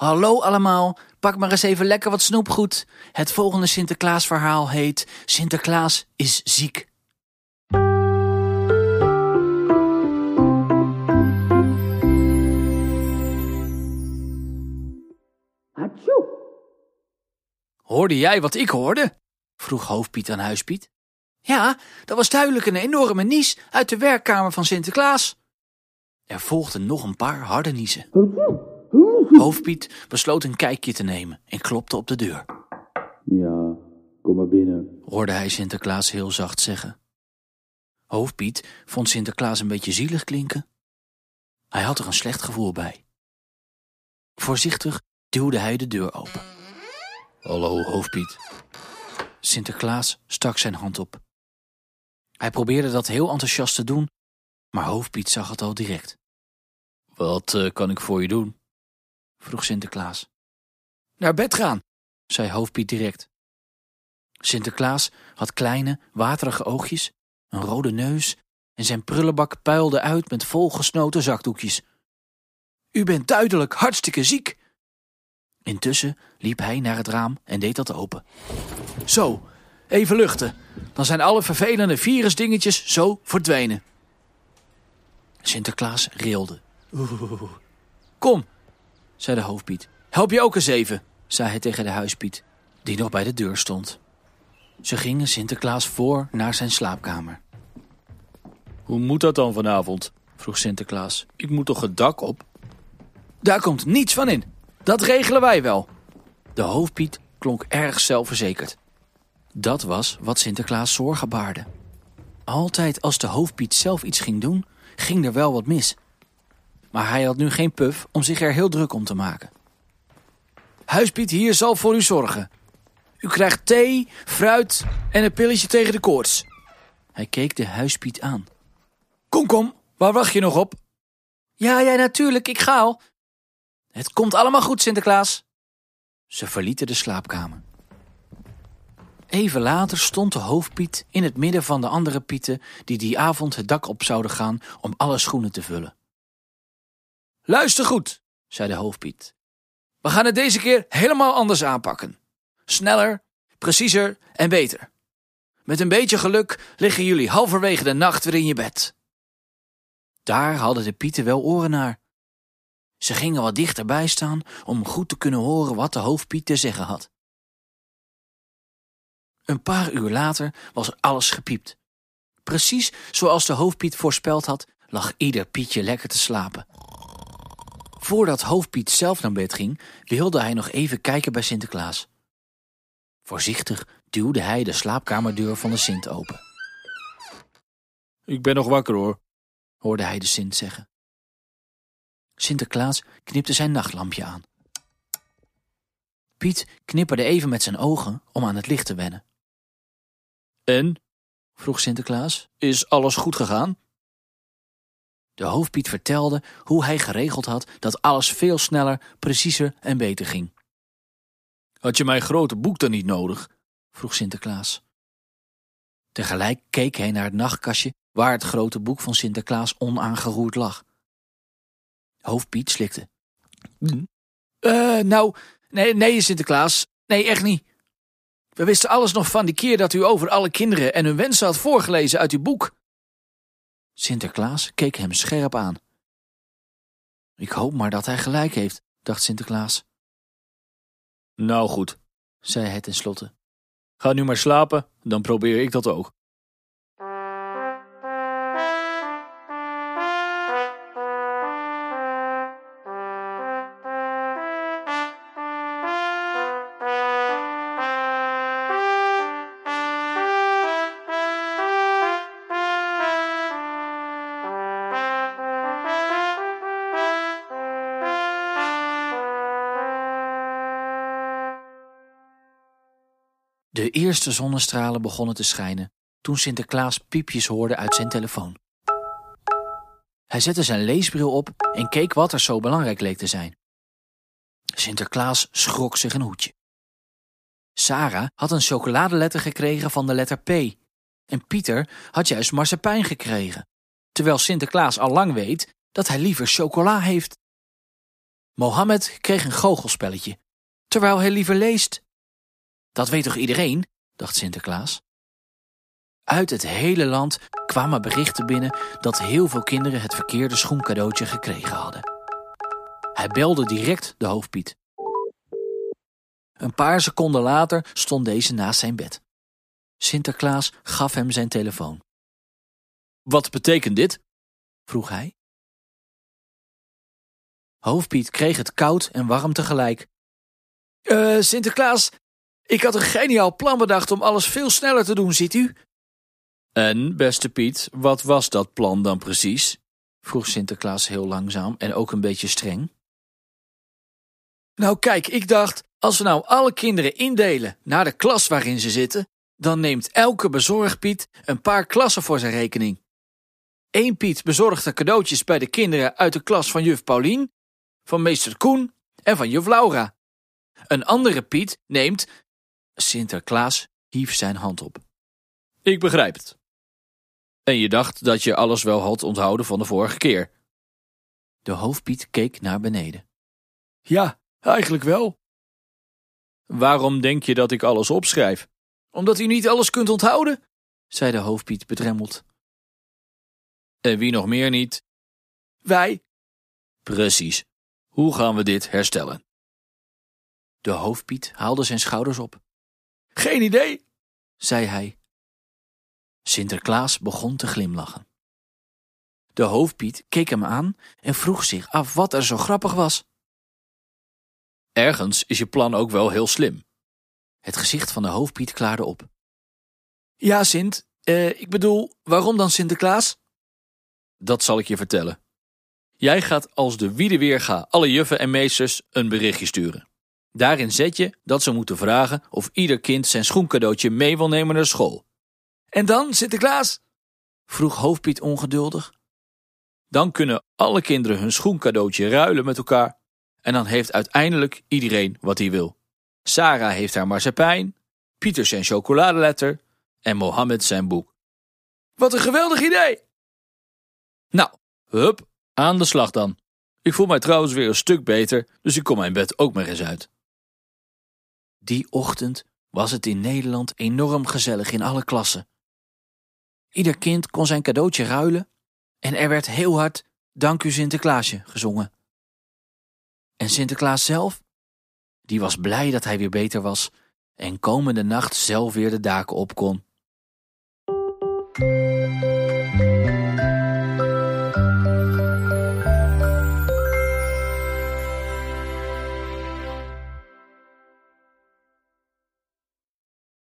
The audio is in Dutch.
Hallo allemaal, pak maar eens even lekker wat snoepgoed. Het volgende Sinterklaasverhaal heet Sinterklaas is ziek. Hoorde jij wat ik hoorde? vroeg hoofdpiet aan huispiet. Ja, dat was duidelijk een enorme nies uit de werkkamer van Sinterklaas. Er volgden nog een paar harde niezen. Hoofdpiet besloot een kijkje te nemen en klopte op de deur. Ja, kom maar binnen. Hoorde hij Sinterklaas heel zacht zeggen. Hoofdpiet vond Sinterklaas een beetje zielig klinken. Hij had er een slecht gevoel bij. Voorzichtig duwde hij de deur open. Hallo, Hoofdpiet. Sinterklaas stak zijn hand op. Hij probeerde dat heel enthousiast te doen, maar Hoofdpiet zag het al direct. Wat eh, kan ik voor je doen? Vroeg Sinterklaas. Naar bed gaan, zei Hoofdpiet direct. Sinterklaas had kleine, waterige oogjes, een rode neus en zijn prullenbak puilde uit met volgesnoten zakdoekjes. U bent duidelijk hartstikke ziek. Intussen liep hij naar het raam en deed dat open. Zo, even luchten. Dan zijn alle vervelende virusdingetjes zo verdwenen. Sinterklaas rilde. Oeh. Kom, zei de hoofdpiet. Help je ook eens even, zei hij tegen de huispiet, die nog bij de deur stond. Ze gingen Sinterklaas voor naar zijn slaapkamer. Hoe moet dat dan vanavond? vroeg Sinterklaas. Ik moet toch het dak op? Daar komt niets van in. Dat regelen wij wel. De hoofdpiet klonk erg zelfverzekerd. Dat was wat Sinterklaas zorgen baarde. Altijd als de hoofdpiet zelf iets ging doen, ging er wel wat mis. Maar hij had nu geen puf om zich er heel druk om te maken. Huispiet hier zal voor u zorgen. U krijgt thee, fruit en een pilletje tegen de koorts. Hij keek de huispiet aan. Kom, kom, waar wacht je nog op? Ja, ja, natuurlijk, ik ga al. Het komt allemaal goed, Sinterklaas. Ze verlieten de slaapkamer. Even later stond de hoofdpiet in het midden van de andere pieten die die avond het dak op zouden gaan om alle schoenen te vullen. Luister goed, zei de hoofdpiet. We gaan het deze keer helemaal anders aanpakken. Sneller, preciezer en beter. Met een beetje geluk liggen jullie halverwege de nacht weer in je bed. Daar hadden de pieten wel oren naar. Ze gingen wat dichterbij staan om goed te kunnen horen wat de hoofdpiet te zeggen had. Een paar uur later was alles gepiept. Precies zoals de hoofdpiet voorspeld had, lag ieder pietje lekker te slapen. Voordat hoofdpiet zelf naar bed ging, wilde hij nog even kijken bij Sinterklaas. Voorzichtig duwde hij de slaapkamerdeur van de Sint open. Ik ben nog wakker hoor, hoorde hij de Sint zeggen. Sinterklaas knipte zijn nachtlampje aan. Piet knipperde even met zijn ogen om aan het licht te wennen. En? vroeg Sinterklaas. Is alles goed gegaan? De hoofdpiet vertelde hoe hij geregeld had dat alles veel sneller, preciezer en beter ging. Had je mijn grote boek dan niet nodig? vroeg Sinterklaas. Tegelijk keek hij naar het nachtkastje waar het grote boek van Sinterklaas onaangeroerd lag. Hoofdpiet slikte. Uh, nou, nee, nee, Sinterklaas. Nee, echt niet. We wisten alles nog van die keer dat u over alle kinderen en hun wensen had voorgelezen uit uw boek. Sinterklaas keek hem scherp aan. Ik hoop maar dat hij gelijk heeft, dacht Sinterklaas. Nou goed, zei hij tenslotte. Ga nu maar slapen, dan probeer ik dat ook. De eerste zonnestralen begonnen te schijnen toen Sinterklaas piepjes hoorde uit zijn telefoon. Hij zette zijn leesbril op en keek wat er zo belangrijk leek te zijn. Sinterklaas schrok zich een hoedje. Sarah had een chocoladeletter gekregen van de letter P. En Pieter had juist marsepein gekregen, terwijl Sinterklaas al lang weet dat hij liever chocola heeft. Mohammed kreeg een goochelspelletje, terwijl hij liever leest. Dat weet toch iedereen, dacht Sinterklaas. Uit het hele land kwamen berichten binnen dat heel veel kinderen het verkeerde schoencadeautje gekregen hadden. Hij belde direct de hoofdpiet. Een paar seconden later stond deze naast zijn bed. Sinterklaas gaf hem zijn telefoon. Wat betekent dit? vroeg hij. Hoofdpiet kreeg het koud en warm tegelijk. Uh, Sinterklaas, ik had een geniaal plan bedacht om alles veel sneller te doen, ziet u? En, beste Piet, wat was dat plan dan precies? vroeg Sinterklaas heel langzaam en ook een beetje streng. Nou kijk, ik dacht, als we nou alle kinderen indelen naar de klas waarin ze zitten, dan neemt elke bezorgpiet een paar klassen voor zijn rekening. Eén Piet bezorgt de cadeautjes bij de kinderen uit de klas van juf Paulien, van meester Koen en van juf Laura. Een andere Piet neemt... Sinterklaas hief zijn hand op. Ik begrijp het. En je dacht dat je alles wel had onthouden van de vorige keer. De hoofdpiet keek naar beneden. Ja, eigenlijk wel. Waarom denk je dat ik alles opschrijf? Omdat u niet alles kunt onthouden, zei de hoofdpiet bedremmeld. En wie nog meer niet? Wij. Precies. Hoe gaan we dit herstellen? De hoofdpiet haalde zijn schouders op. Geen idee, zei hij. Sinterklaas begon te glimlachen. De hoofdpiet keek hem aan en vroeg zich af wat er zo grappig was. Ergens is je plan ook wel heel slim. Het gezicht van de hoofdpiet klaarde op. Ja, Sint, eh, ik bedoel, waarom dan Sinterklaas? Dat zal ik je vertellen. Jij gaat als de Wiedeweerga alle juffen en meesters een berichtje sturen. Daarin zet je dat ze moeten vragen of ieder kind zijn schoencadeautje mee wil nemen naar school. En dan, Sinterklaas? vroeg hoofdpiet ongeduldig. Dan kunnen alle kinderen hun schoencadeautje ruilen met elkaar. En dan heeft uiteindelijk iedereen wat hij wil. Sarah heeft haar marsepein, Pieter zijn chocoladeletter en Mohammed zijn boek. Wat een geweldig idee! Nou, hup, aan de slag dan. Ik voel mij trouwens weer een stuk beter, dus ik kom mijn bed ook maar eens uit. Die ochtend was het in Nederland enorm gezellig in alle klassen. Ieder kind kon zijn cadeautje ruilen en er werd heel hard Dank u Sinterklaasje gezongen. En Sinterklaas zelf? Die was blij dat hij weer beter was en komende nacht zelf weer de daken op kon.